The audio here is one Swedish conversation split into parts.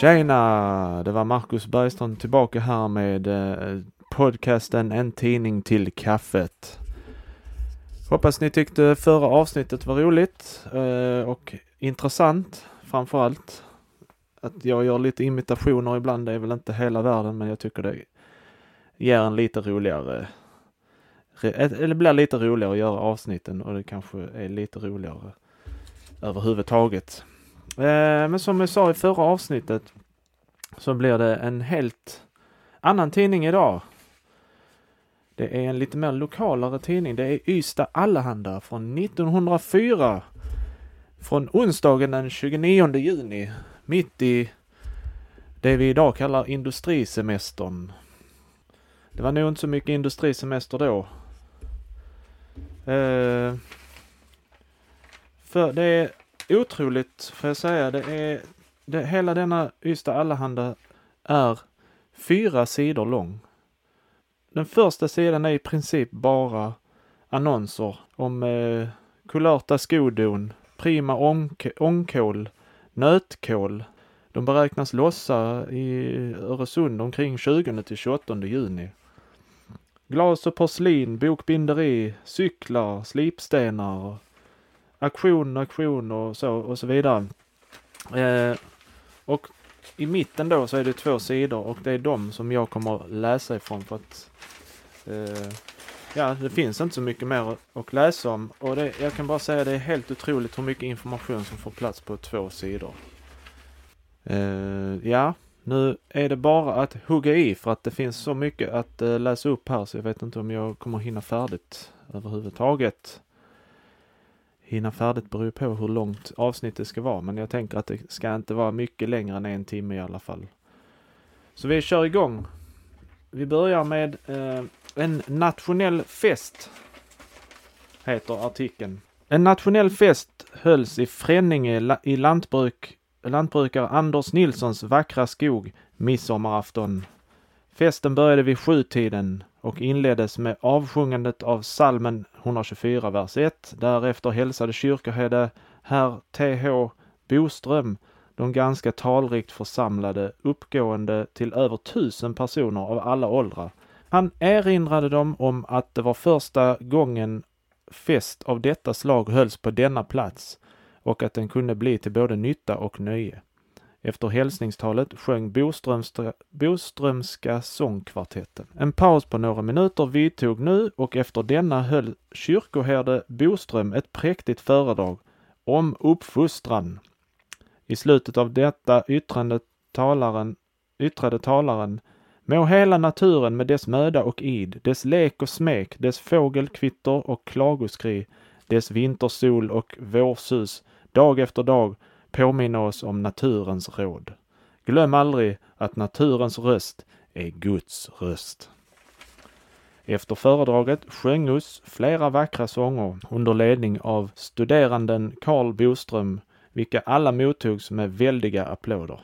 Tjena! Det var Marcus Bergström tillbaka här med eh, podcasten En tidning till kaffet. Hoppas ni tyckte förra avsnittet var roligt eh, och intressant framför allt. Att jag gör lite imitationer ibland, det är väl inte hela världen, men jag tycker det ger en lite roligare eller blir lite roligare att göra avsnitten och det kanske är lite roligare överhuvudtaget. Eh, men som jag sa i förra avsnittet så blir det en helt annan tidning idag. Det är en lite mer lokalare tidning. Det är Ystad Allehanda från 1904. Från onsdagen den 29 juni, mitt i det vi idag kallar industrisemestern. Det var nog inte så mycket industrisemester då. Eh, för det är otroligt, får jag säga. Det är, det, hela denna Ystad Allehanda är fyra sidor lång. Den första sidan är i princip bara annonser om eh, kulörta skodon, prima ångkål, nötkål. De beräknas lossa i Öresund omkring 20 till 28 juni. Glas och porslin, bokbinderi, cyklar, slipstenar, aktion, aktion och så och så vidare. Eh, och i mitten då så är det två sidor och det är de som jag kommer läsa ifrån för att eh, ja, det finns inte så mycket mer att läsa om och det, jag kan bara säga det är helt otroligt hur mycket information som får plats på två sidor. Eh, ja, nu är det bara att hugga i för att det finns så mycket att eh, läsa upp här så jag vet inte om jag kommer hinna färdigt överhuvudtaget hinna färdigt beror på hur långt avsnittet ska vara, men jag tänker att det ska inte vara mycket längre än en timme i alla fall. Så vi kör igång. Vi börjar med eh, en nationell fest, heter artikeln. En nationell fest hölls i Fränninge i lantbruk, lantbrukare Anders Nilssons vackra skog midsommarafton. Festen började vid sjutiden och inleddes med avsjungandet av salmen 124, vers 1. Därefter hälsade kyrkoherde herr T.H. Boström de ganska talrikt församlade uppgående till över tusen personer av alla åldrar. Han erinrade dem om att det var första gången fest av detta slag hölls på denna plats och att den kunde bli till både nytta och nöje. Efter hälsningstalet sjöng Boströmska, Boströmska sångkvartetten. En paus på några minuter vidtog nu och efter denna höll kyrkoherde Boström ett präktigt föredrag om uppfostran. I slutet av detta yttrande talaren, yttrade talaren Må hela naturen med dess möda och id, dess lek och smek, dess fågelkvitter och klagoskri, dess vintersol och vårsus, dag efter dag påminna oss om naturens råd. Glöm aldrig att naturens röst är Guds röst. Efter föredraget sjöngus flera vackra sånger under ledning av studeranden Karl Boström, vilka alla mottogs med väldiga applåder.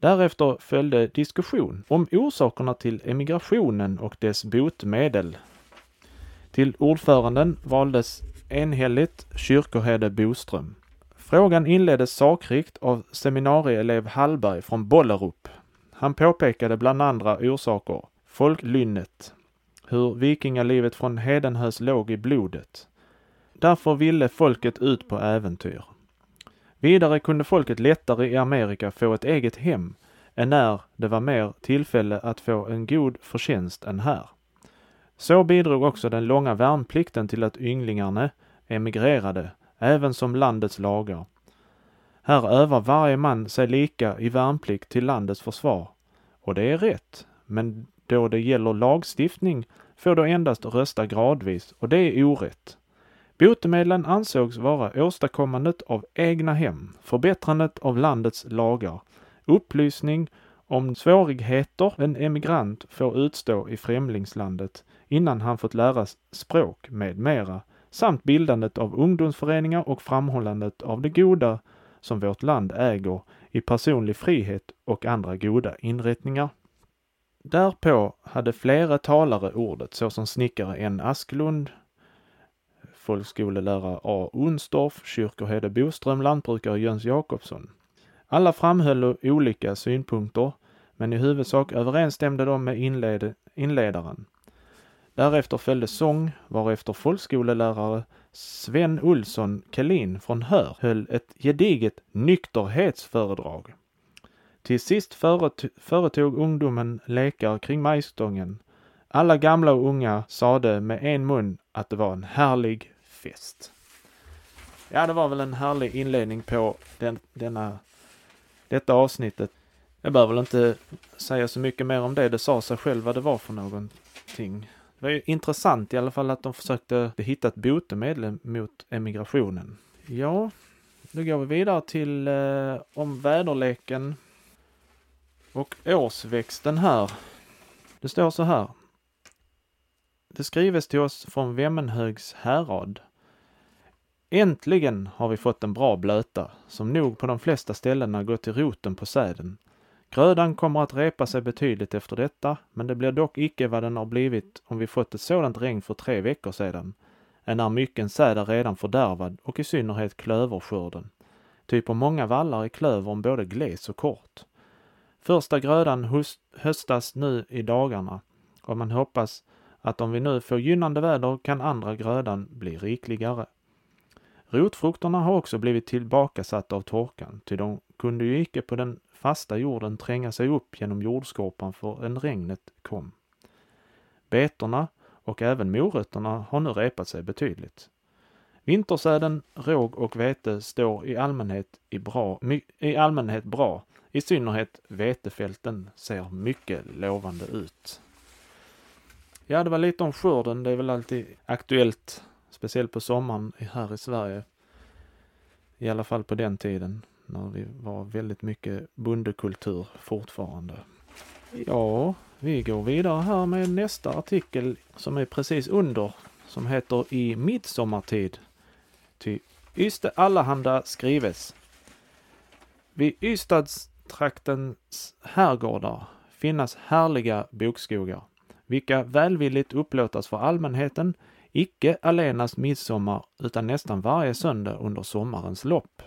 Därefter följde diskussion om orsakerna till emigrationen och dess botemedel. Till ordföranden valdes enhälligt kyrkoherde Boström. Frågan inleddes sakrikt av seminarieelev Hallberg från Bollerup. Han påpekade bland andra orsaker folklynnet, hur vikingalivet från Hedenhös låg i blodet. Därför ville folket ut på äventyr. Vidare kunde folket lättare i Amerika få ett eget hem än när det var mer tillfälle att få en god förtjänst än här. Så bidrog också den långa värnplikten till att ynglingarna emigrerade även som landets lagar. Här övar varje man sig lika i värnplikt till landets försvar. Och det är rätt, men då det gäller lagstiftning får du endast rösta gradvis och det är orätt. Botemedlen ansågs vara åstadkommandet av egna hem, förbättrandet av landets lagar, upplysning om svårigheter en emigrant får utstå i främlingslandet innan han fått lära språk med mera samt bildandet av ungdomsföreningar och framhållandet av det goda som vårt land äger i personlig frihet och andra goda inrättningar. Därpå hade flera talare ordet såsom snickare N Asklund, folkskolelärare A Onsdorf, kyrkoherde Boström, lantbrukare Jöns Jakobsson. Alla framhöll olika synpunkter, men i huvudsak överensstämde de med inled inledaren. Därefter följde sång, varefter folkskolelärare Sven Olsson Kalin från Hör höll ett gediget nykterhetsföredrag. Till sist företog ungdomen lekar kring majstången. Alla gamla och unga sade med en mun att det var en härlig fest. Ja, det var väl en härlig inledning på den, denna, detta avsnittet. Jag behöver väl inte säga så mycket mer om det. Det sa sig själv vad det var för någonting. Det var ju intressant i alla fall att de försökte hitta ett botemedel mot emigrationen. Ja, nu går vi vidare till eh, om väderleken och årsväxten här. Det står så här. Det skrivs till oss från Vemmenhögs härad. Äntligen har vi fått en bra blöta, som nog på de flesta ställena gått till roten på säden. Grödan kommer att repa sig betydligt efter detta, men det blir dock icke vad den har blivit om vi fått ett sådant regn för tre veckor sedan, är mycken säd är redan fördärvad och i synnerhet klöverskörden. Ty på många vallar är klövern både gles och kort. Första grödan höstas nu i dagarna och man hoppas att om vi nu får gynnande väder kan andra grödan bli rikligare. Rotfrukterna har också blivit tillbakasatta av torkan, ty de kunde ju icke på den fasta jorden tränga sig upp genom jordskorpan förrän regnet kom. Betorna och även morötterna har nu repat sig betydligt. Vintersäden, råg och vete står i allmänhet, i, bra, i allmänhet bra. I synnerhet vetefälten ser mycket lovande ut. Ja, det var lite om skörden. Det är väl alltid aktuellt, speciellt på sommaren här i Sverige. I alla fall på den tiden när vi var väldigt mycket bondekultur fortfarande. Ja, vi går vidare här med nästa artikel som är precis under, som heter I midsommartid. Ty Yste Allehanda skrives. Vid Ystadstraktens herrgårdar finnas härliga bokskogar, vilka välvilligt upplåtas för allmänheten, icke allenast midsommar utan nästan varje söndag under sommarens lopp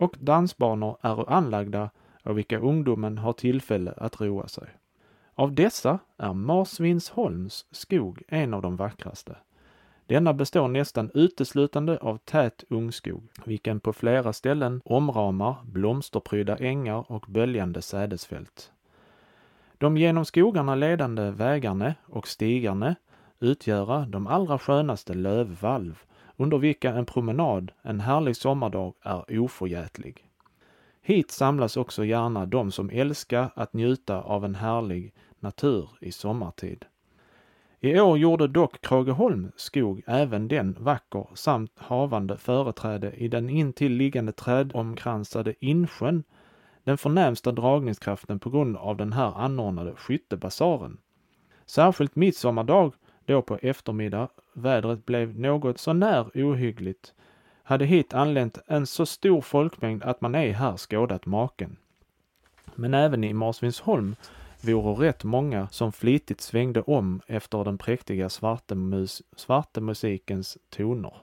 och dansbanor är anlagda av vilka ungdomen har tillfälle att roa sig. Av dessa är Marsvinsholms skog en av de vackraste. Denna består nästan uteslutande av tät ungskog, vilken på flera ställen omramar blomsterprydda ängar och böljande sädesfält. De genom skogarna ledande vägarna och stigarna utgöra de allra skönaste lövvalv under vilka en promenad en härlig sommardag är oförgätlig. Hit samlas också gärna de som älskar att njuta av en härlig natur i sommartid. I år gjorde dock Krageholm skog även den vacker samt havande företräde i den intill liggande trädomkransade insjön den förnämsta dragningskraften på grund av den här anordnade skyttebasaren. Särskilt midsommardag då på eftermiddag vädret blev något sånär ohyggligt, hade hit anlänt en så stor folkmängd att man ej här skådat maken. Men även i Marsvinsholm vore rätt många som flitigt svängde om efter den präktiga svartemus svartemusikens toner.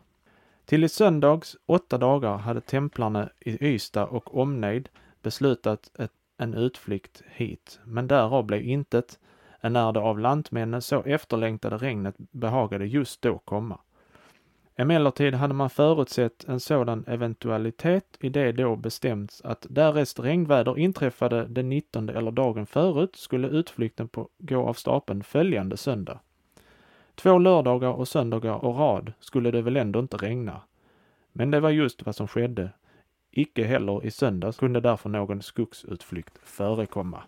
Till i söndags åtta dagar hade templarna i Ystad och omnejd beslutat ett, en utflykt hit, men därav blev intet när det av lantmännen så efterlängtade regnet behagade just då komma. Emellertid hade man förutsett en sådan eventualitet i det då bestämts att därest regnväder inträffade den 19 eller dagen förut skulle utflykten på, gå av stapeln följande söndag. Två lördagar och söndagar och rad skulle det väl ändå inte regna. Men det var just vad som skedde. Icke heller i söndags kunde därför någon skogsutflykt förekomma.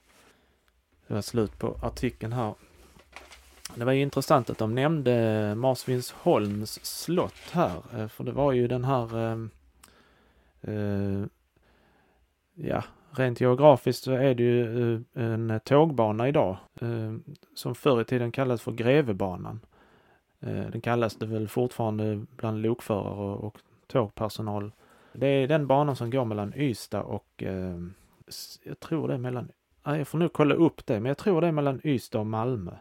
Det var slut på artikeln här. Det var ju intressant att de nämnde Marsvinsholms slott här, eh, för det var ju den här ehm, eh, ja, rent geografiskt så är det ju eh, en tågbana idag eh, som förr i tiden kallades för Grevebanan. Eh, den kallas det väl fortfarande bland lokförare och, och tågpersonal. Det är den banan som går mellan Ystad och ehm, jag tror det är mellan jag får nog kolla upp det, men jag tror det är mellan Ystad och Malmö.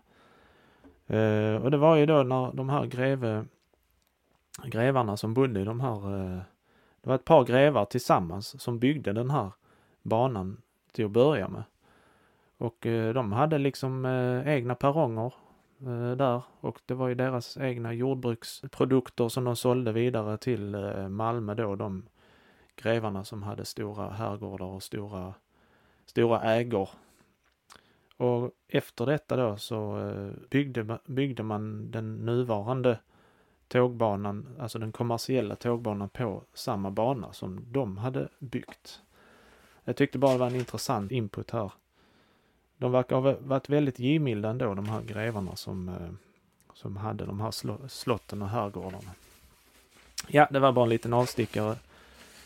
Eh, och det var ju då när de här greve, grevarna som bodde i de här, eh, det var ett par grevar tillsammans som byggde den här banan till att börja med. Och eh, de hade liksom eh, egna perronger eh, där och det var ju deras egna jordbruksprodukter som de sålde vidare till eh, Malmö då, de grevarna som hade stora herrgårdar och stora, stora ägor. Och efter detta då så eh, byggde, byggde man den nuvarande tågbanan, alltså den kommersiella tågbanan på samma bana som de hade byggt. Jag tyckte bara det var en intressant input här. De verkar ha varit väldigt givmilda ändå, de här grevarna som, eh, som hade de här slotten och herrgårdarna. Ja, det var bara en liten avstickare.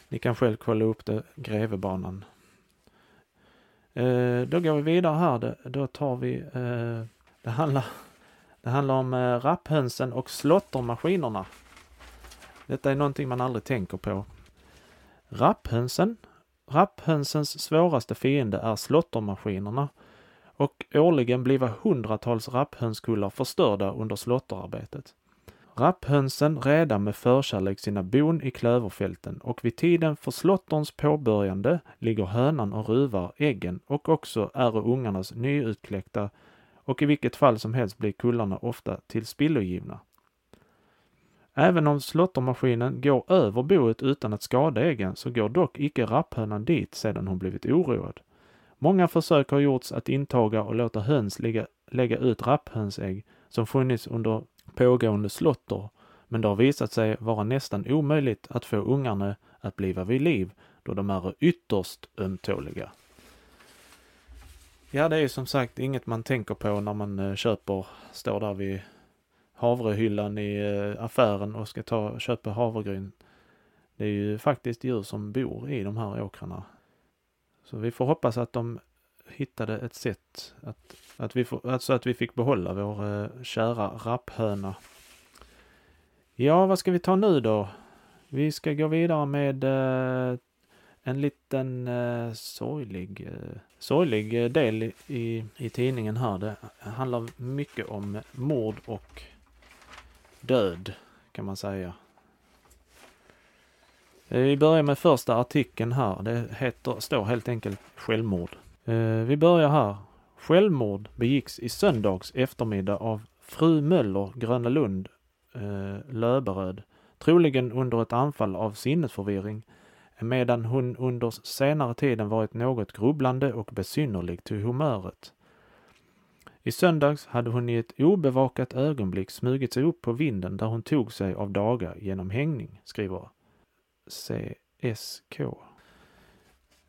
Ni kan själv kolla upp det, Grevebanan. Eh, då går vi vidare här. Då tar vi, eh, det handlar, det handlar om eh, rapphönsen och slottermaskinerna. Detta är någonting man aldrig tänker på. Rapphönsen Rapphönsens svåraste fiende är slottermaskinerna och årligen blir hundratals rapphönskullar förstörda under slotterarbetet. Rapphönsen räddar med förkärlek sina bon i klöverfälten och vid tiden för slotterns påbörjande ligger hönan och ruvar äggen och också är ungarnas nyutkläckta och i vilket fall som helst blir kullarna ofta tillspillogivna. Även om slottermaskinen går över boet utan att skada äggen så går dock icke rapphönan dit sedan hon blivit oroad. Många försök har gjorts att intaga och låta höns lägga, lägga ut rapphönsägg som funnits under pågående slotter, men det har visat sig vara nästan omöjligt att få ungarna att bliva vid liv då de är ytterst ömtåliga. Ja, det är som sagt inget man tänker på när man eh, köper, står där vid havrehyllan i eh, affären och ska ta köpa havregryn. Det är ju faktiskt djur som bor i de här åkrarna. Så vi får hoppas att de hittade ett sätt att, att vi, får, alltså att vi fick behålla vår eh, kära rapphöna. Ja, vad ska vi ta nu då? Vi ska gå vidare med eh, en liten eh, sorglig, eh, sorglig del i, i tidningen här. Det handlar mycket om mord och död kan man säga. Eh, vi börjar med första artikeln här. Det heter, står helt enkelt självmord. Eh, vi börjar här. Självmord begicks i söndags eftermiddag av fru Möller, Gröna Lund, eh, Löberöd, troligen under ett anfall av sinnesförvirring, medan hon under senare tiden varit något grubblande och besynnerlig till humöret. I söndags hade hon i ett obevakat ögonblick smugit sig upp på vinden där hon tog sig av daga genom hängning, skriver CSK.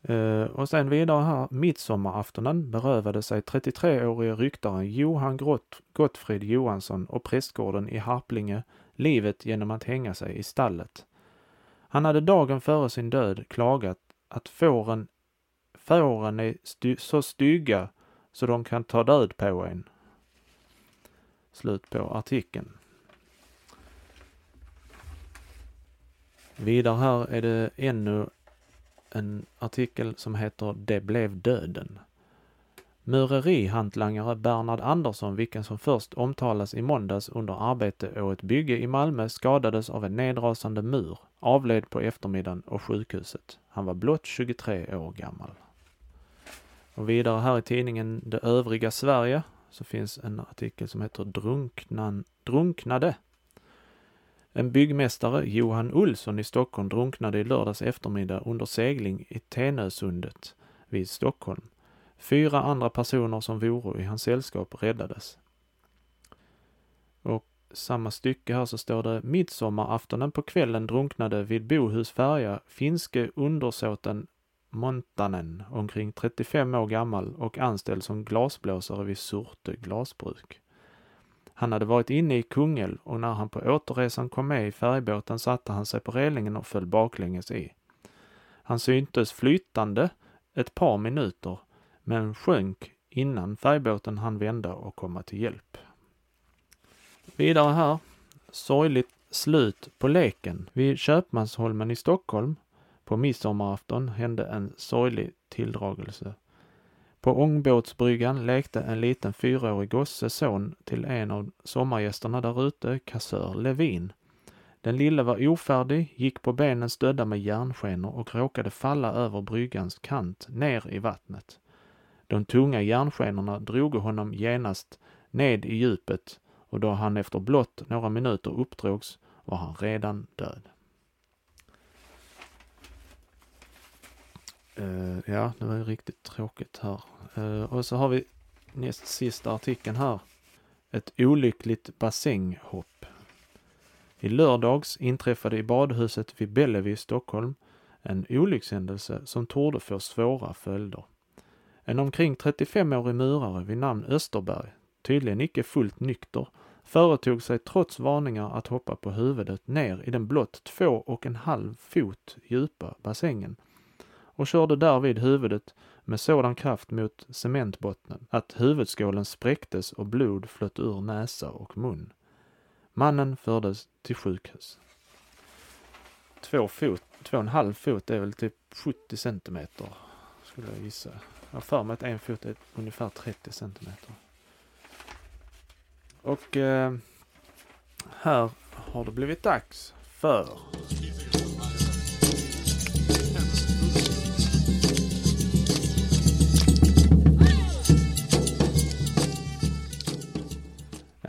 Uh, och sen vidare här, midsommaraftonen berövade sig 33-årige ryktaren Johan Gott, Gottfrid Johansson och prästgården i Harplinge livet genom att hänga sig i stallet. Han hade dagen före sin död klagat att fåren, fåren är sty, så stygga så de kan ta död på en. Slut på artikeln. Vidare här är det ännu en artikel som heter Det blev döden. Murerihantlangare Bernhard Andersson, vilken som först omtalas i måndags under arbete å ett bygge i Malmö, skadades av en nedrasande mur, avled på eftermiddagen och sjukhuset. Han var blott 23 år gammal. Och vidare här i tidningen Det övriga Sverige så finns en artikel som heter Drunknan, Drunknade. En byggmästare, Johan Olsson i Stockholm, drunknade i lördags eftermiddag under segling i Tenösundet vid Stockholm. Fyra andra personer som vore i hans sällskap räddades. Och samma stycke här så står det midsommaraftonen på kvällen drunknade vid Bohus färja finske undersåten Montanen, omkring 35 år gammal och anställd som glasblåsare vid Surte glasbruk. Han hade varit inne i Kungälv och när han på återresan kom med i färgbåten satte han sig på relingen och föll baklänges i. Han syntes flytande ett par minuter, men sjönk innan färgbåten hann vända och komma till hjälp. Vidare här. Sorgligt slut på leken. Vid Köpmansholmen i Stockholm på midsommarafton hände en sorglig tilldragelse. På ångbåtsbryggan lekte en liten fyraårig gosse son till en av sommargästerna där ute, kassör Levin. Den lille var ofärdig, gick på benen stödda med järnskenor och råkade falla över bryggans kant ner i vattnet. De tunga järnskenorna drog honom genast ned i djupet och då han efter blott några minuter uppdrogs var han redan död. Uh, ja, det var ju riktigt tråkigt här. Uh, och så har vi näst sista artikeln här. Ett olyckligt bassänghopp. I lördags inträffade i badhuset vid Bellevue i Stockholm en olyckshändelse som torde få svåra följder. En omkring 35-årig murare vid namn Österberg, tydligen icke fullt nykter, företog sig trots varningar att hoppa på huvudet ner i den blott två och en halv fot djupa bassängen och körde därvid huvudet med sådan kraft mot cementbottnen att huvudskålen spräcktes och blod flöt ur näsa och mun. Mannen fördes till sjukhus. Två fot, två och en halv fot är väl typ 70 centimeter, skulle jag gissa. Jag har för mig att en fot är ungefär 30 centimeter. Och eh, här har det blivit dags för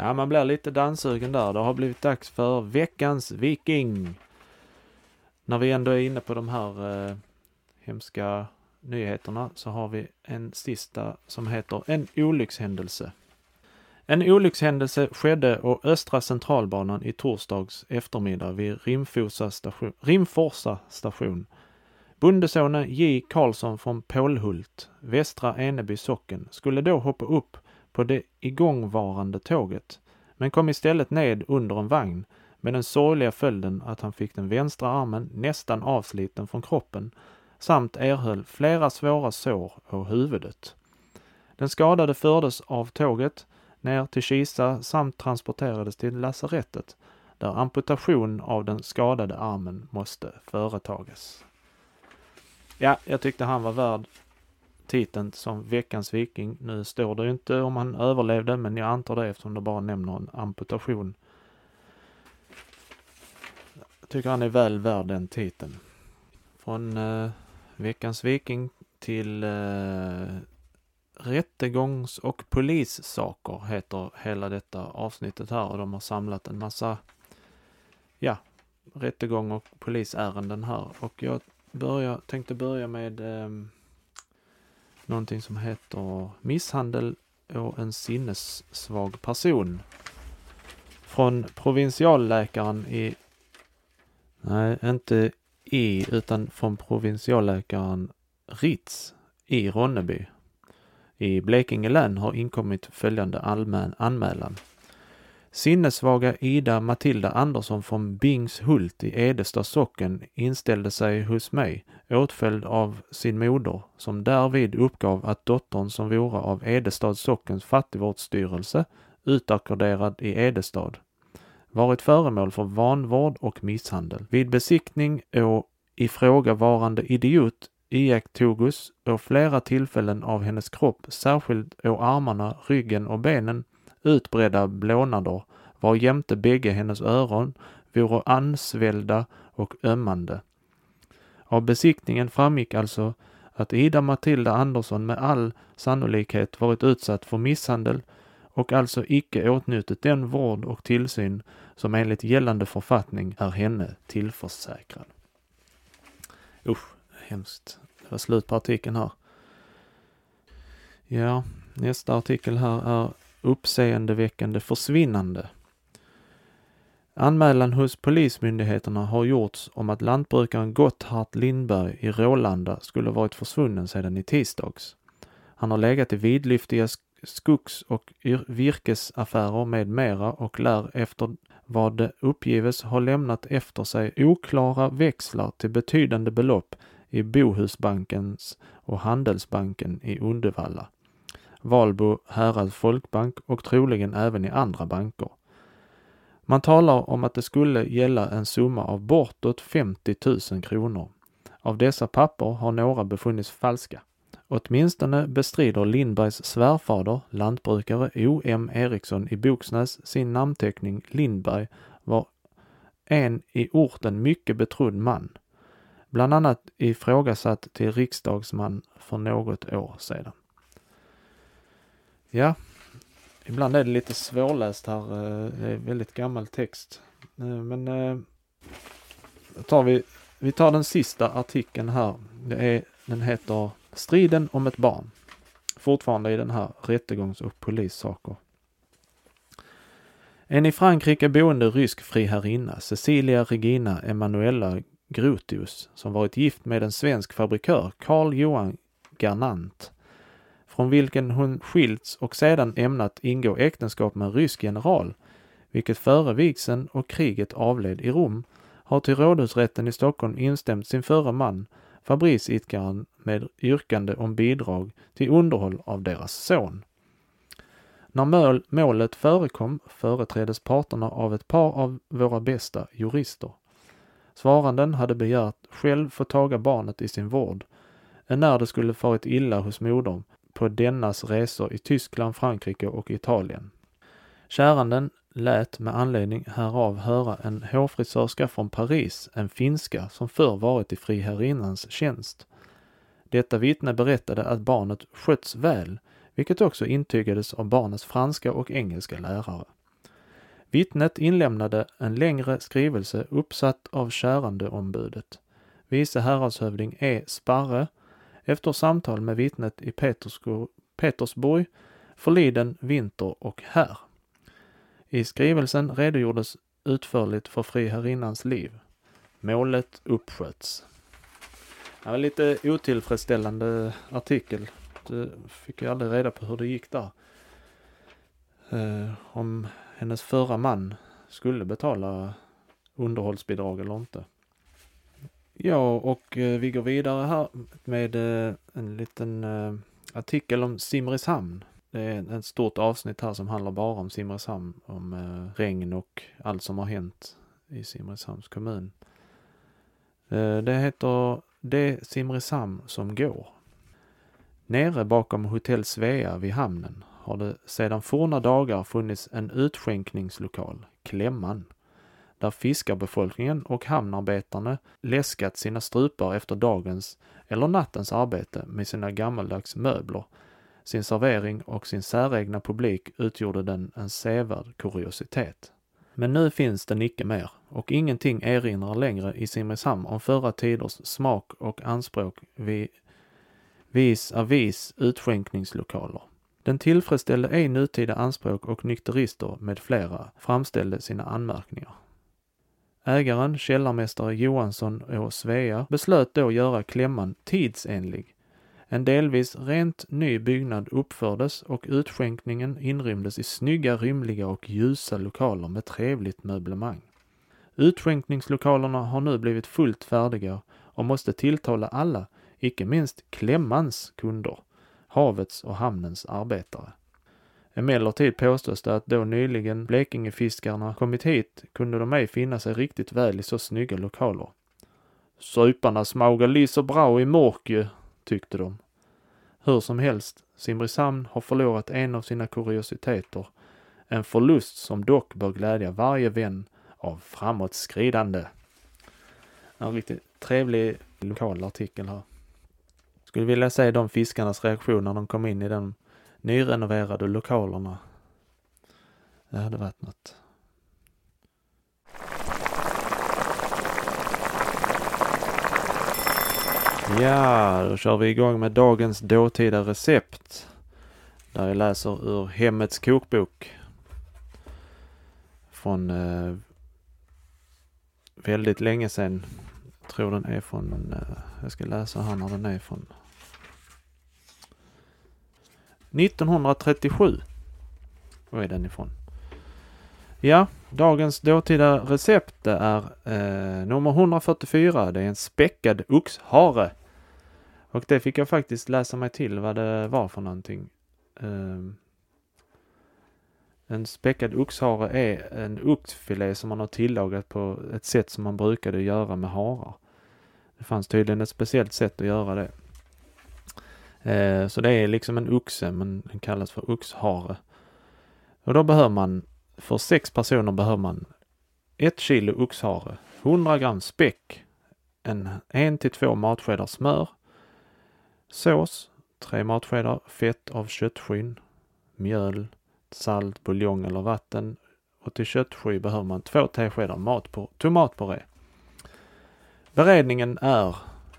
Ja, man blir lite danssugen där. Det har blivit dags för veckans Viking. När vi ändå är inne på de här eh, hemska nyheterna så har vi en sista som heter En olyckshändelse. En olyckshändelse skedde å Östra centralbanan i torsdags eftermiddag vid Rimforsa station. Rimforsa station. Bondesonen J Karlsson från Pålhult, Västra Eneby socken, skulle då hoppa upp på det igångvarande tåget, men kom istället ned under en vagn med den sorgliga följden att han fick den vänstra armen nästan avsliten från kroppen samt erhöll flera svåra sår på huvudet. Den skadade fördes av tåget ner till Kisa samt transporterades till lasarettet där amputation av den skadade armen måste företagas. Ja, jag tyckte han var värd titeln som veckans viking. Nu står det ju inte om han överlevde, men jag antar det eftersom det bara nämner en amputation. Jag tycker han är väl värd den titeln. Från eh, veckans viking till eh, rättegångs och polissaker heter hela detta avsnittet här och de har samlat en massa, ja, rättegång och polisärenden här och jag börjar, tänkte börja med eh, någonting som heter Misshandel och en sinnessvag person. Från provinsialläkaren i, nej inte i, utan från provinsialläkaren Ritz i Ronneby i Blekinge län har inkommit följande allmän anmälan. Sinnessvaga Ida Matilda Andersson från Bingshult i Edestad socken inställde sig hos mig, åtföljd av sin moder, som därvid uppgav att dottern som vore av Edestads sockens fattigvårdsstyrelse, utackorderad i Edestad, varit föremål för vanvård och misshandel. Vid besiktning å ifrågavarande idiot iakttogus å flera tillfällen av hennes kropp, särskilt å armarna, ryggen och benen, utbredda blånader var jämte bägge hennes öron vore ansvällda och ömmande. Av besiktningen framgick alltså att Ida Matilda Andersson med all sannolikhet varit utsatt för misshandel och alltså icke åtnjutit den vård och tillsyn som enligt gällande författning är henne tillförsäkrad. Usch, hemskt. Det var slut på artikeln här. Ja, nästa artikel här är uppseendeväckande försvinnande. Anmälan hos Polismyndigheterna har gjorts om att lantbrukaren Gotthard Lindberg i Rålanda skulle varit försvunnen sedan i tisdags. Han har legat i vidlyftiga skogs och virkesaffärer med mera och lär efter vad det uppgives ha lämnat efter sig oklara växlar till betydande belopp i Bohusbankens och Handelsbanken i Uddevalla. Valbo Härads Folkbank och troligen även i andra banker. Man talar om att det skulle gälla en summa av bortåt 50 000 kronor. Av dessa papper har några befunnits falska. Åtminstone bestrider Lindbergs svärfader, lantbrukare O.M. Eriksson i Boksnäs, sin namnteckning Lindberg var en i orten mycket betrodd man, bland annat ifrågasatt till riksdagsman för något år sedan. Ja, ibland är det lite svårläst här. Eh, det är väldigt gammal text. Eh, men eh, tar vi, vi tar den sista artikeln här. Det är, den heter Striden om ett barn. Fortfarande i den här rättegångs och polissaker. En i Frankrike boende rysk friherrinna, Cecilia Regina Emanuella Grotius, som varit gift med en svensk fabrikör, Carl Johan Garnant, från vilken hon skilts och sedan ämnat ingå äktenskap med en rysk general, vilket före vigseln och kriget avled i Rom, har till rådhusrätten i Stockholm instämt sin förre man, fabriksidkaren, med yrkande om bidrag till underhåll av deras son. När mål, målet förekom företräddes parterna av ett par av våra bästa jurister. Svaranden hade begärt själv få taga barnet i sin vård, när det skulle farit illa hos modern på dennas resor i Tyskland, Frankrike och Italien. Käranden lät med anledning härav höra en hårfrisörska från Paris, en finska som förr varit i friherrinnans tjänst. Detta vittne berättade att barnet skötts väl, vilket också intygades av barnets franska och engelska lärare. Vittnet inlämnade en längre skrivelse uppsatt av kärandeombudet, vice häradshövding E. Sparre, efter samtal med vittnet i Petersburg förliden vinter och här. I skrivelsen redogjordes utförligt för friherrinnans liv. Målet uppsköts. Det var lite otillfredsställande artikel. Det fick jag aldrig reda på hur det gick där. Eh, om hennes förra man skulle betala underhållsbidrag eller inte. Ja, och eh, vi går vidare här med eh, en liten eh, artikel om Simrishamn. Det är ett stort avsnitt här som handlar bara om Simrishamn, om eh, regn och allt som har hänt i Simrishamns kommun. Eh, det heter Det Simrishamn som går. Nere bakom hotell Svea vid hamnen har det sedan forna dagar funnits en utskänkningslokal, Klämman, där fiskarbefolkningen och hamnarbetarna läskat sina strupar efter dagens eller nattens arbete med sina gammaldags möbler. Sin servering och sin säregna publik utgjorde den en sevärd kuriositet. Men nu finns den icke mer och ingenting erinrar längre i Simrishamn om förra tiders smak och anspråk vid vis avis utskänkningslokaler. Den tillfredsställde ej nutida anspråk och nykterister med flera framställde sina anmärkningar. Ägaren, källarmästare Johansson och Svea, beslöt då göra klämman tidsenlig. En delvis rent ny byggnad uppfördes och utskänkningen inrymdes i snygga, rymliga och ljusa lokaler med trevligt möblemang. Utskänkningslokalerna har nu blivit fullt färdiga och måste tilltala alla, icke minst klämmans kunder, havets och hamnens arbetare. Emellertid påstås det att då nyligen Blekingefiskarna kommit hit kunde de ej finna sig riktigt väl i så snygga lokaler. Suparna smaga li bra i mörker, tyckte de. Hur som helst, Simrishamn har förlorat en av sina kuriositeter. En förlust som dock bör glädja varje vän av framåtskridande. En riktigt trevlig lokal artikel här. Skulle vilja se de fiskarnas reaktion när de kom in i den nyrenoverade lokalerna. Det hade varit något. Ja, då kör vi igång med dagens dåtida recept. Där jag läser ur Hemmets kokbok. Från eh, väldigt länge sedan. Jag tror den är från, eh, jag ska läsa här när den är från. 1937. Var är den ifrån? Ja, dagens dåtida recept det är eh, nummer 144. Det är en späckad oxhare. Och det fick jag faktiskt läsa mig till vad det var för någonting. Eh, en späckad oxhare är en oxfilé som man har tillagat på ett sätt som man brukade göra med harar. Det fanns tydligen ett speciellt sätt att göra det. Eh, så det är liksom en oxe, men den kallas för oxhare. Och då behöver man, för sex personer behöver man 1 kilo oxhare, 100 gram späck, en 1 till 2 matskedar smör, sås, 3 matskedar fett av köttskinn, mjöl, salt, buljong eller vatten och till köttsky behöver man 2 teskedar mat på tomatpuré. Beredningen är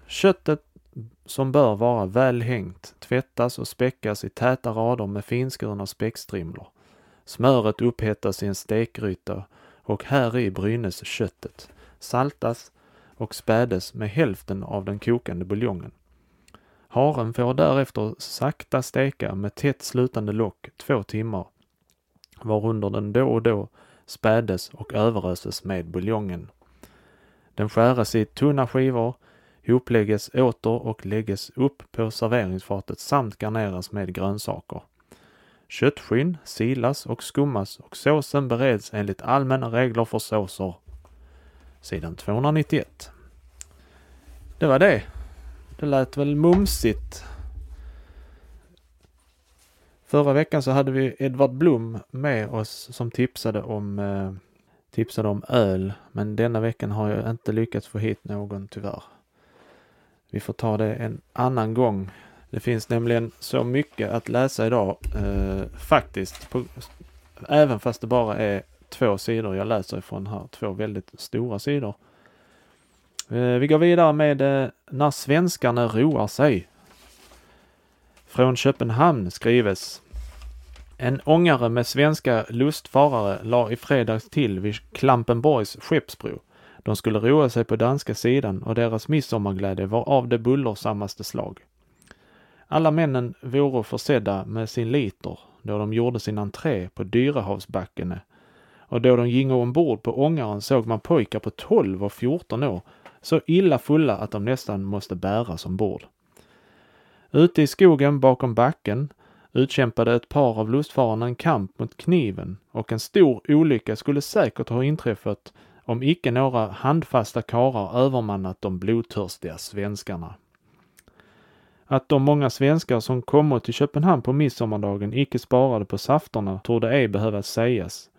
köttet som bör vara väl hängt, tvättas och späckas i täta rader med finskurna späckstrimlor. Smöret upphettas i en stekgryta och här i brynes köttet, saltas och spädes med hälften av den kokande buljongen. Haren får därefter sakta steka med tätt slutande lock två timmar, varunder den då och då spädes och överöses med buljongen. Den skäres i tunna skivor, hoplägges åter och lägges upp på serveringsfatet samt garneras med grönsaker. Köttskinn silas och skummas och såsen bereds enligt allmänna regler för såser. Sidan 291. Det var det. Det lät väl mumsigt. Förra veckan så hade vi Edvard Blom med oss som tipsade om, eh, tipsade om öl, men denna veckan har jag inte lyckats få hit någon tyvärr. Vi får ta det en annan gång. Det finns nämligen så mycket att läsa idag eh, faktiskt. På, även fast det bara är två sidor jag läser ifrån här. Två väldigt stora sidor. Eh, vi går vidare med eh, När svenskarna roar sig. Från Köpenhamn skrives en ångare med svenska lustfarare la i fredags till vid Klampenborgs skeppsbro. De skulle roa sig på danska sidan och deras midsommarglädje var av det bullersammaste slag. Alla männen voro försedda med sin liter då de gjorde sin entré på Dyrehavsbackene och då de gingo ombord på ångaren såg man pojkar på 12 och 14 år så illa fulla att de nästan måste bäras ombord. Ute i skogen bakom backen utkämpade ett par av lustfararna en kamp mot kniven och en stor olycka skulle säkert ha inträffat om icke några handfasta karar övermannat de blodtörstiga svenskarna. Att de många svenskar som kommit till Köpenhamn på midsommardagen icke sparade på safterna torde ej behöva sägas.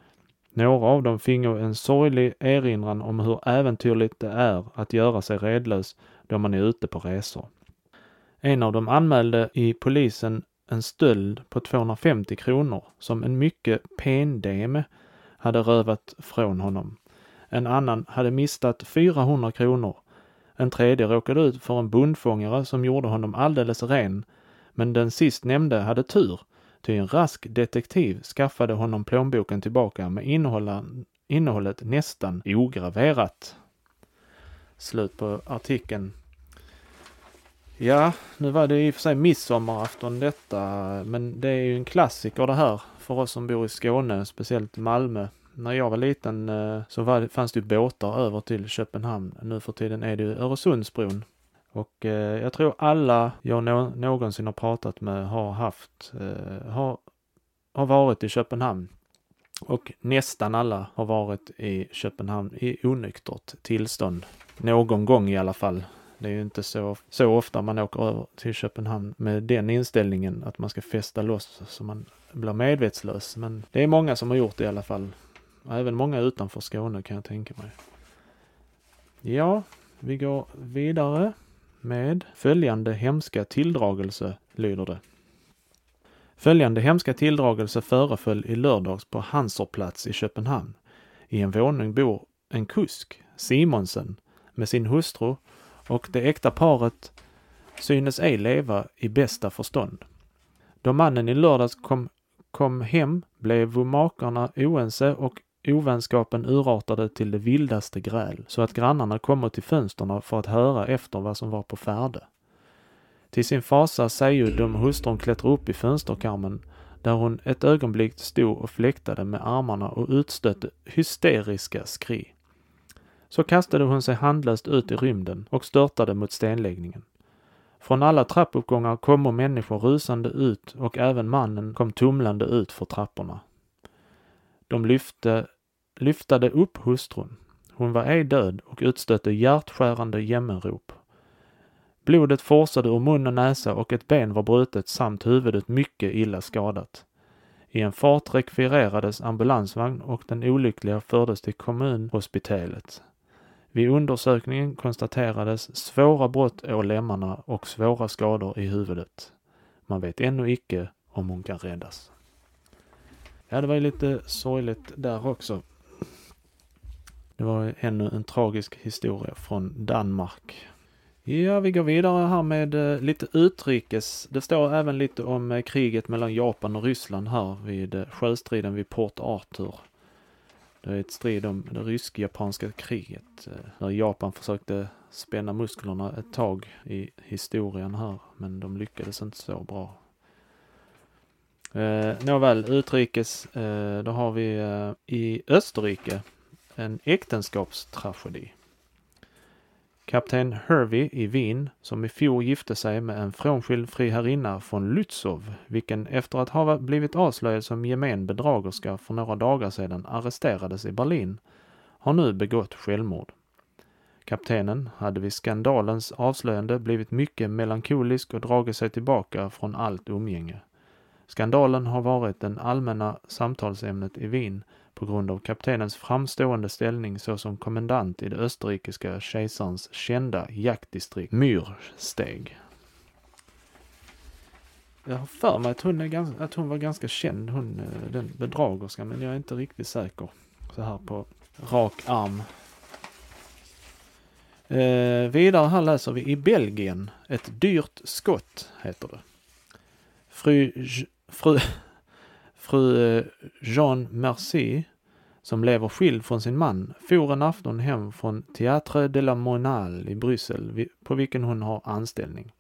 Några av dem fingo en sorglig erinran om hur äventyrligt det är att göra sig redlös då man är ute på resor. En av dem anmälde i polisen en stöld på 250 kronor som en mycket pendeme hade rövat från honom. En annan hade mistat 400 kronor. En tredje råkade ut för en bondfångare som gjorde honom alldeles ren, men den sist nämnde hade tur, ty en rask detektiv skaffade honom plånboken tillbaka med innehållet nästan ograverat. Slut på artikeln. Ja, nu var det i och för sig midsommarafton detta, men det är ju en klassiker det här för oss som bor i Skåne, speciellt Malmö. När jag var liten eh, så var fanns det ju båtar över till Köpenhamn. Nu för tiden är det ju Öresundsbron. Och eh, jag tror alla jag nå någonsin har pratat med har haft, eh, har, har varit i Köpenhamn. Och nästan alla har varit i Köpenhamn i onyktert tillstånd. Någon gång i alla fall. Det är ju inte så, så ofta man åker över till Köpenhamn med den inställningen att man ska festa loss så man blir medvetslös. Men det är många som har gjort det i alla fall. Även många utanför Skåne kan jag tänka mig. Ja, vi går vidare med följande hemska tilldragelse, lyder det. Följande hemska tilldragelse föreföll i lördags på Hanserplats i Köpenhamn. I en våning bor en kusk, Simonsen, med sin hustru och det äkta paret synes ej leva i bästa förstånd. Då mannen i lördags kom, kom hem blev makarna oense och ovänskapen urartade till det vildaste gräl, så att grannarna kom till fönsterna för att höra efter vad som var på färde. Till sin fasa säger de hustrun klättra upp i fönsterkarmen där hon ett ögonblick stod och fläktade med armarna och utstötte hysteriska skri. Så kastade hon sig handlöst ut i rymden och störtade mot stenläggningen. Från alla trappuppgångar kommer människor rusande ut och även mannen kom tumlande ut för trapporna. De lyfte, lyftade upp hustrun. Hon var ej död och utstötte hjärtskärande jämmerrop. Blodet forsade ur mun och näsa och ett ben var brutet samt huvudet mycket illa skadat. I en fart rekvirerades ambulansvagn och den olyckliga fördes till kommunhospitalet. Vid undersökningen konstaterades svåra brott å lemmarna och svåra skador i huvudet. Man vet ännu icke om hon kan räddas. Ja, det var ju lite sorgligt där också. Det var ännu en tragisk historia från Danmark. Ja, vi går vidare här med eh, lite utrikes. Det står även lite om eh, kriget mellan Japan och Ryssland här vid eh, sjöstriden vid Port Arthur. Det är ett strid om det rysk-japanska kriget. Där Japan försökte spänna musklerna ett tag i historien här, men de lyckades inte så bra. Eh, nåväl, utrikes, eh, då har vi eh, i Österrike en äktenskapstragedi. Kapten Hervey i Wien, som i fjol gifte sig med en frånskild friherrinna från Lützow, vilken efter att ha blivit avslöjad som gemen bedragerska för några dagar sedan arresterades i Berlin, har nu begått självmord. Kaptenen hade vid skandalens avslöjande blivit mycket melankolisk och dragit sig tillbaka från allt umgänge. Skandalen har varit det allmänna samtalsämnet i Wien på grund av kaptenens framstående ställning såsom kommendant i det österrikiska kejsarens kända jaktdistrikt Myrsteg. Jag har för mig att hon, är ganska, att hon var ganska känd, hon, eh, den bedragerskan, men jag är inte riktigt säker så här på rak arm. Eh, vidare här läser vi i Belgien, ett dyrt skott heter det. Fru, fru, fru eh, Jean Merci, som lever skild från sin man, for en afton hem från Théâtre de la Monale i Bryssel, på vilken hon har anställning.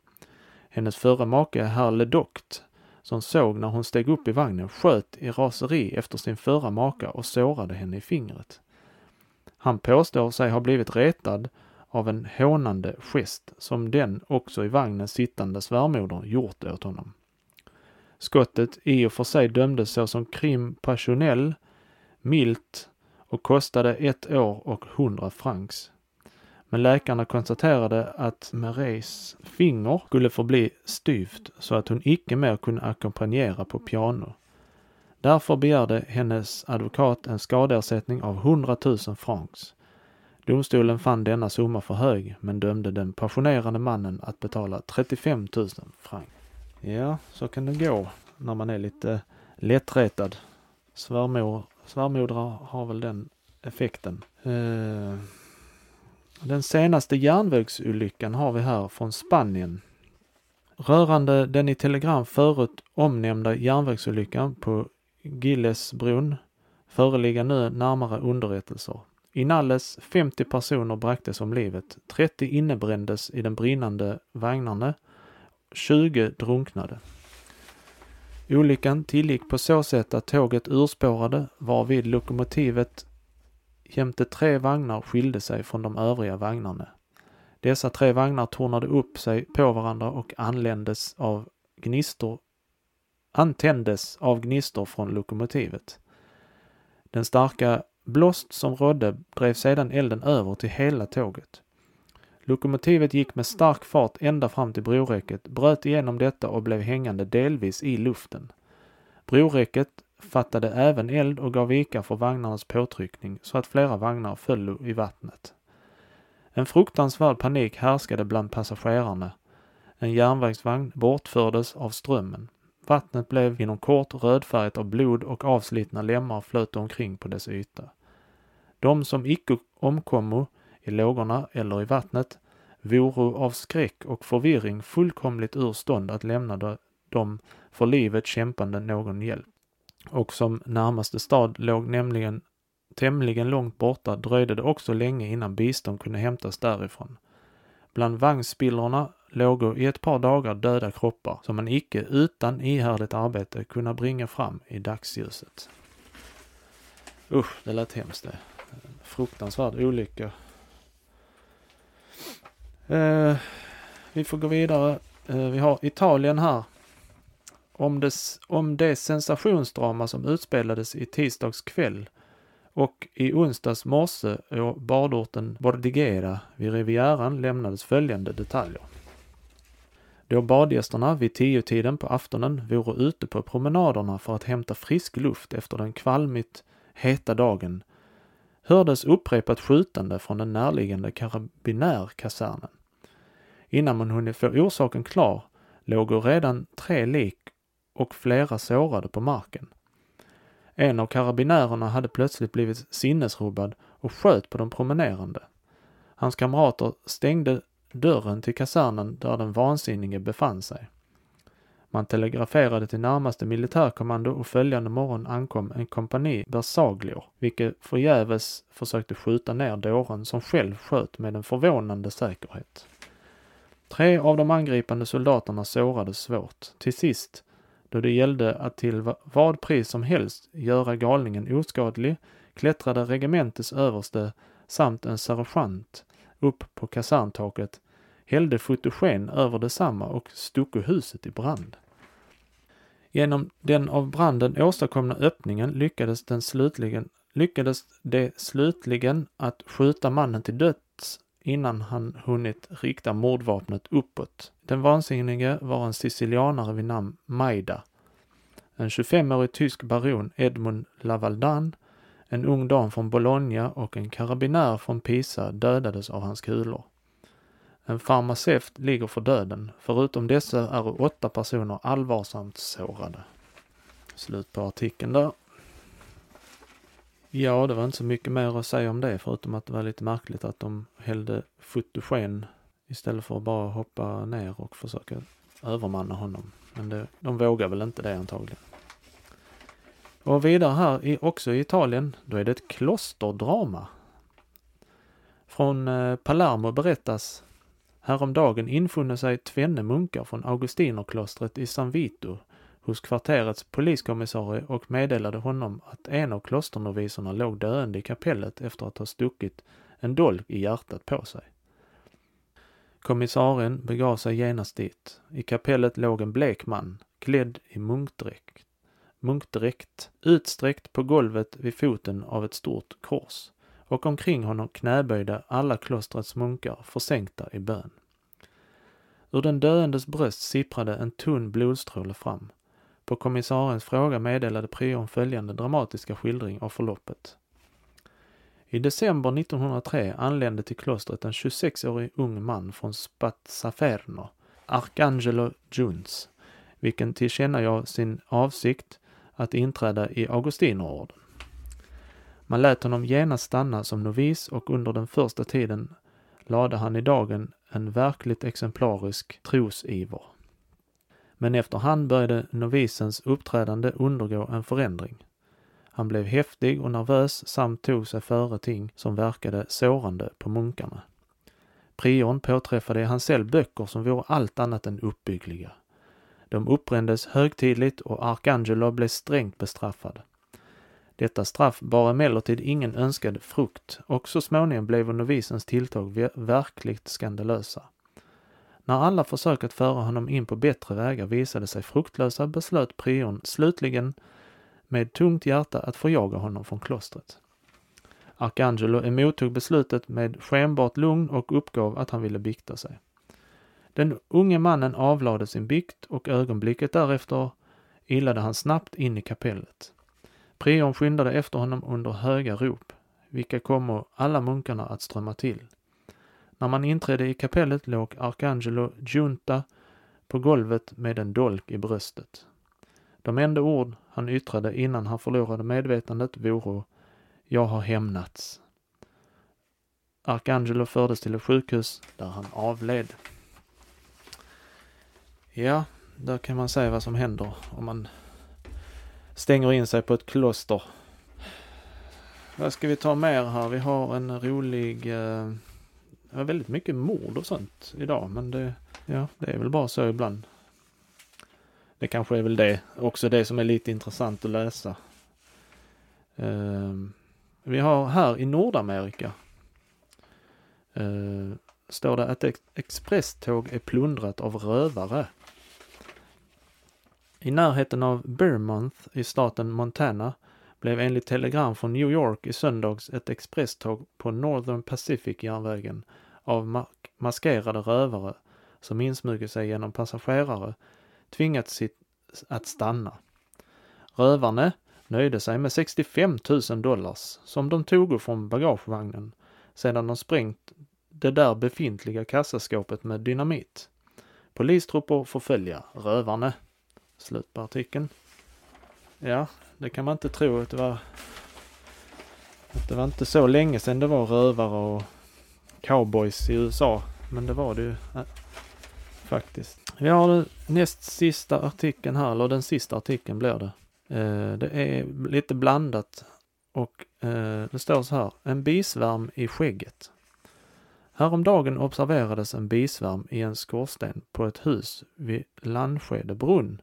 Hennes förre make, herr Ledoct, som såg när hon steg upp i vagnen, sköt i raseri efter sin förra maka och sårade henne i fingret. Han påstår sig ha blivit retad av en hånande gest som den också i vagnen sittande svärmodern gjort åt honom. Skottet i och för sig dömdes såsom krim passionell, milt och kostade ett år och hundra francs. Men läkarna konstaterade att Marais finger skulle förbli styvt så att hon icke mer kunde ackompanjera på piano. Därför begärde hennes advokat en skadeersättning av 100 000 francs. Domstolen fann denna summa för hög men dömde den passionerade mannen att betala 35 000 francs. Ja, så kan det gå när man är lite lättretad. Svärmor, svärmodrar har väl den effekten. Eh, den senaste järnvägsolyckan har vi här från Spanien. Rörande den i telegram förut omnämnda järnvägsolyckan på Gillesbron föreligger nu närmare underrättelser. Inalles 50 personer bragtes om livet, 30 innebrändes i den brinnande vagnarna 20 drunknade. Olyckan tillgick på så sätt att tåget urspårade varvid lokomotivet jämte tre vagnar skilde sig från de övriga vagnarna. Dessa tre vagnar tornade upp sig på varandra och anländes av gnistor, antändes av gnistor från lokomotivet. Den starka blåst som rådde drev sedan elden över till hela tåget. Lokomotivet gick med stark fart ända fram till broräcket, bröt igenom detta och blev hängande delvis i luften. Broräcket fattade även eld och gav vika för vagnarnas påtryckning så att flera vagnar föll i vattnet. En fruktansvärd panik härskade bland passagerarna. En järnvägsvagn bortfördes av strömmen. Vattnet blev inom kort rödfärgat av blod och avslitna lemmar flöt omkring på dess yta. De som icke omkommo i lågorna eller i vattnet, voro av skräck och förvirring fullkomligt ur stånd att lämna dem för livet kämpande någon hjälp. Och som närmaste stad låg nämligen tämligen långt borta dröjde det också länge innan bistånd kunde hämtas därifrån. Bland vagnspillrorna låg i ett par dagar döda kroppar som man icke utan ihärdigt arbete kunde bringa fram i dagsljuset. Usch, det lät hemskt det. Fruktansvärd olycka Eh, vi får gå vidare. Eh, vi har Italien här. Om det, om det sensationsdrama som utspelades i tisdags kväll och i onsdags morse å badorten Bordighera vid Rivieran lämnades följande detaljer. Då badgästerna vid tiotiden på aftonen vore ute på promenaderna för att hämta frisk luft efter den kvalmigt heta dagen hördes upprepat skjutande från den närliggande karabinärkasernen. Innan man hunnit få orsaken klar låg redan tre lik och flera sårade på marken. En av karabinärerna hade plötsligt blivit sinnesrubbad och sköt på de promenerande. Hans kamrater stängde dörren till kasernen där den vansinnige befann sig. Man telegraferade till närmaste militärkommando och följande morgon ankom en kompani bersaglior, vilket förgäves försökte skjuta ner dåren som själv sköt med en förvånande säkerhet. Tre av de angripande soldaterna sårades svårt. Till sist, då det gällde att till vad pris som helst göra galningen oskadlig, klättrade regementets överste samt en sergeant upp på kaserntaket, hällde fotogen över detsamma och stucko huset i brand. Genom den av branden åstadkomna öppningen lyckades, den slutligen, lyckades det slutligen att skjuta mannen till döds innan han hunnit rikta mordvapnet uppåt. Den vansinnige var en sicilianare vid namn Maida. En 25-årig tysk baron, Edmund Lavaldan, en ung dam från Bologna och en karabinär från Pisa dödades av hans kulor. En farmaceut ligger för döden. Förutom dessa är åtta personer allvarsamt sårade. Slut på artikeln där. Ja, det var inte så mycket mer att säga om det förutom att det var lite märkligt att de hällde fotogen istället för att bara hoppa ner och försöka övermanna honom. Men det, de vågar väl inte det antagligen. Och vidare här, i, också i Italien, då är det ett klosterdrama. Från eh, Palermo berättas Häromdagen infunne sig tvenne munkar från augustinerklostret i San Vito hos kvarterets poliskommissarie och meddelade honom att en av klosternoviserna låg döende i kapellet efter att ha stuckit en dolk i hjärtat på sig. Kommissarien begav sig genast dit. I kapellet låg en blek man, klädd i munkdräkt, munkdräkt, utsträckt på golvet vid foten av ett stort kors och omkring honom knäböjda alla klostrets munkar försänkta i bön. Ur den döendes bröst sipprade en tunn blodstråle fram. På kommissariens fråga meddelade prion följande dramatiska skildring av förloppet. I december 1903 anlände till klostret en 26-årig ung man från Spazzaferno, Arcangelo Juns, vilken tillkännagav sin avsikt att inträda i Augustinerorden. Man lät honom genast stanna som novis och under den första tiden lade han i dagen en verkligt exemplarisk trosiver. Men efterhand började novisens uppträdande undergå en förändring. Han blev häftig och nervös samt tog sig före ting som verkade sårande på munkarna. Prion påträffade i hans cell böcker som vore allt annat än uppbyggliga. De uppbrändes högtidligt och Arcangelo blev strängt bestraffad. Detta straff bar emellertid ingen önskad frukt och så småningom blev novisens tilltag verkligt skandalösa. När alla försök att föra honom in på bättre vägar visade sig fruktlösa beslöt prion slutligen med tungt hjärta att förjaga honom från klostret. Arcangelo emottog beslutet med skenbart lugn och uppgav att han ville bikta sig. Den unge mannen avlade sin bikt och ögonblicket därefter illade han snabbt in i kapellet. Prion skyndade efter honom under höga rop, vilka kommer alla munkarna att strömma till. När man inträdde i kapellet låg Arcangelo Giunta på golvet med en dolk i bröstet. De enda ord han yttrade innan han förlorade medvetandet vore ”Jag har hämnats”. Arcangelo fördes till ett sjukhus där han avled. Ja, där kan man säga vad som händer om man stänger in sig på ett kloster. Vad ska vi ta mer här? Vi har en rolig, eh, väldigt mycket mord och sånt idag, men det, ja, det är väl bara så ibland. Det kanske är väl det, också det som är lite intressant att läsa. Uh, vi har här i Nordamerika uh, står det att ett expresståg är plundrat av rövare. I närheten av Bearmouth i staten Montana blev enligt telegram från New York i söndags ett expresståg på Northern Pacific-järnvägen av maskerade rövare som insmugit sig genom passagerare tvingats att stanna. Rövarna nöjde sig med 65 000 dollars som de tog från bagagevagnen sedan de sprängt det där befintliga kassaskåpet med dynamit. Polistrupper förfölja rövarna. Slut på artikeln. Ja, det kan man inte tro att det var. Att det var inte så länge sedan det var rövare och cowboys i USA. Men det var det ju äh, faktiskt. Vi har den näst sista artikeln här, eller den sista artikeln blir det. Eh, det är lite blandat och eh, det står så här. En bisvärm i skägget. Häromdagen observerades en bisvärm i en skorsten på ett hus vid Landskede brunn.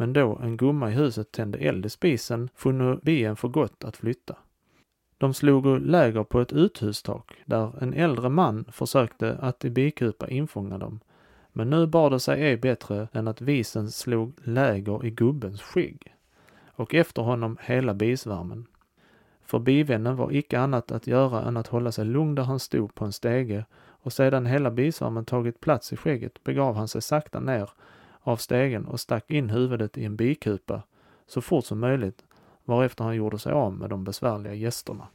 Men då en gumma i huset tände eld i spisen funno bien för gott att flytta. De slog läger på ett uthustak där en äldre man försökte att i bikupa infånga dem. Men nu bar det sig ej bättre än att visen slog läger i gubbens skägg och efter honom hela bisvärmen. För bivännen var icke annat att göra än att hålla sig lugn där han stod på en stege och sedan hela bisvärmen tagit plats i skägget begav han sig sakta ner av stegen och stack in huvudet i en bikupa så fort som möjligt varefter han gjorde sig av med de besvärliga gästerna.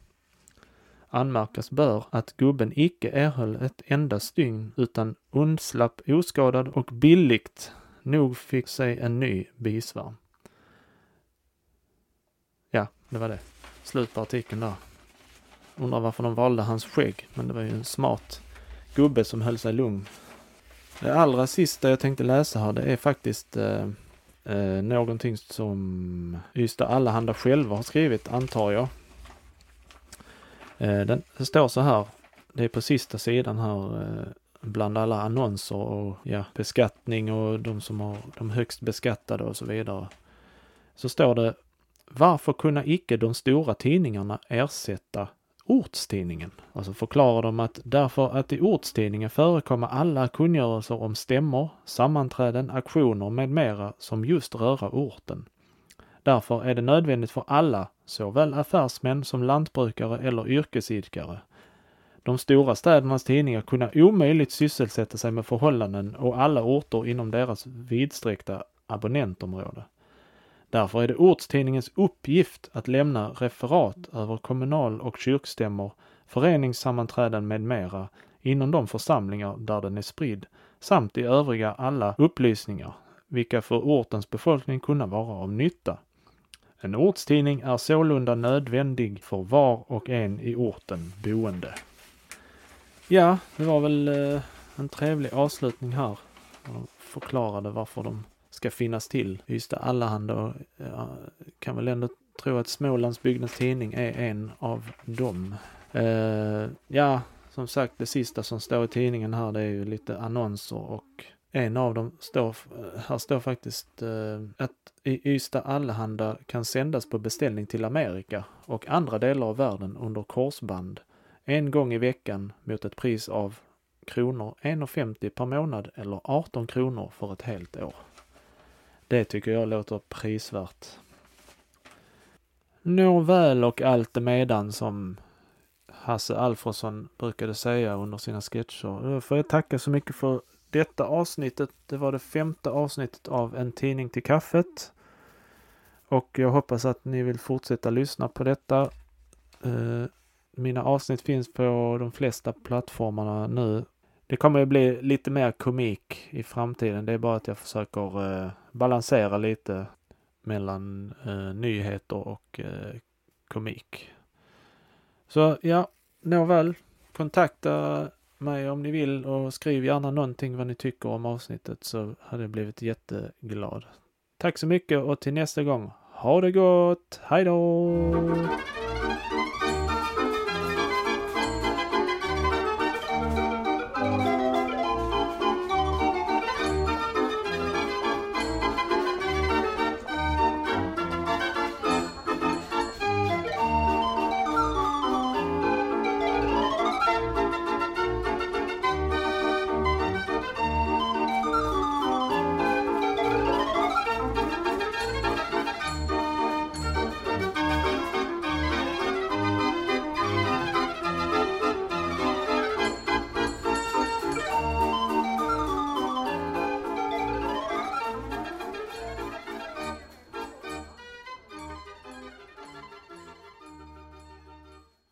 Anmärkas bör att gubben icke erhöll ett enda stygn utan undslapp oskadad och billigt nog fick sig en ny bisvärm. Ja, det var det. Slut på artikeln där. Undrar varför de valde hans skägg, men det var ju en smart gubbe som höll sig lugn. Det allra sista jag tänkte läsa här, det är faktiskt eh, eh, någonting som Ystad Allehanda själva har skrivit, antar jag. Eh, den, det står så här, det är på sista sidan här, eh, bland alla annonser och ja, beskattning och de som har de högst beskattade och så vidare. Så står det varför kunna icke de stora tidningarna ersätta ortstidningen? och så förklarar de att därför att i ortstidningen förekommer alla kungörelser om stämmor, sammanträden, aktioner med mera som just röra orten. Därför är det nödvändigt för alla, såväl affärsmän som lantbrukare eller yrkesidkare, de stora städernas tidningar kunna omöjligt sysselsätta sig med förhållanden och alla orter inom deras vidsträckta abonnentområde. Därför är det ortstidningens uppgift att lämna referat över kommunal och kyrkstämmor, föreningssammanträden med mera inom de församlingar där den är spridd samt i övriga alla upplysningar, vilka för ortens befolkning kunna vara av nytta. En ortstidning är sålunda nödvändig för var och en i orten boende. Ja, det var väl eh, en trevlig avslutning här. De förklarade varför de ska finnas till. Ystad Allehanda och jag kan väl ändå tro att Smålandsbygdens Tidning är en av dem. Eh, ja, som sagt det sista som står i tidningen här det är ju lite annonser och en av dem står, här står faktiskt eh, att Ystad Allehanda kan sändas på beställning till Amerika och andra delar av världen under korsband en gång i veckan mot ett pris av kronor 1,50 per månad eller 18 kronor för ett helt år. Det tycker jag låter prisvärt. Nåväl och allt emedan som Hasse Alfredsson brukade säga under sina sketcher. Då får jag tacka så mycket för detta avsnittet. Det var det femte avsnittet av En tidning till kaffet. Och jag hoppas att ni vill fortsätta lyssna på detta. Eh, mina avsnitt finns på de flesta plattformarna nu det kommer att bli lite mer komik i framtiden. Det är bara att jag försöker eh, balansera lite mellan eh, nyheter och eh, komik. Så ja, nåväl. Kontakta mig om ni vill och skriv gärna någonting vad ni tycker om avsnittet så hade jag blivit jätteglad. Tack så mycket och till nästa gång. Ha det gott! Hej då!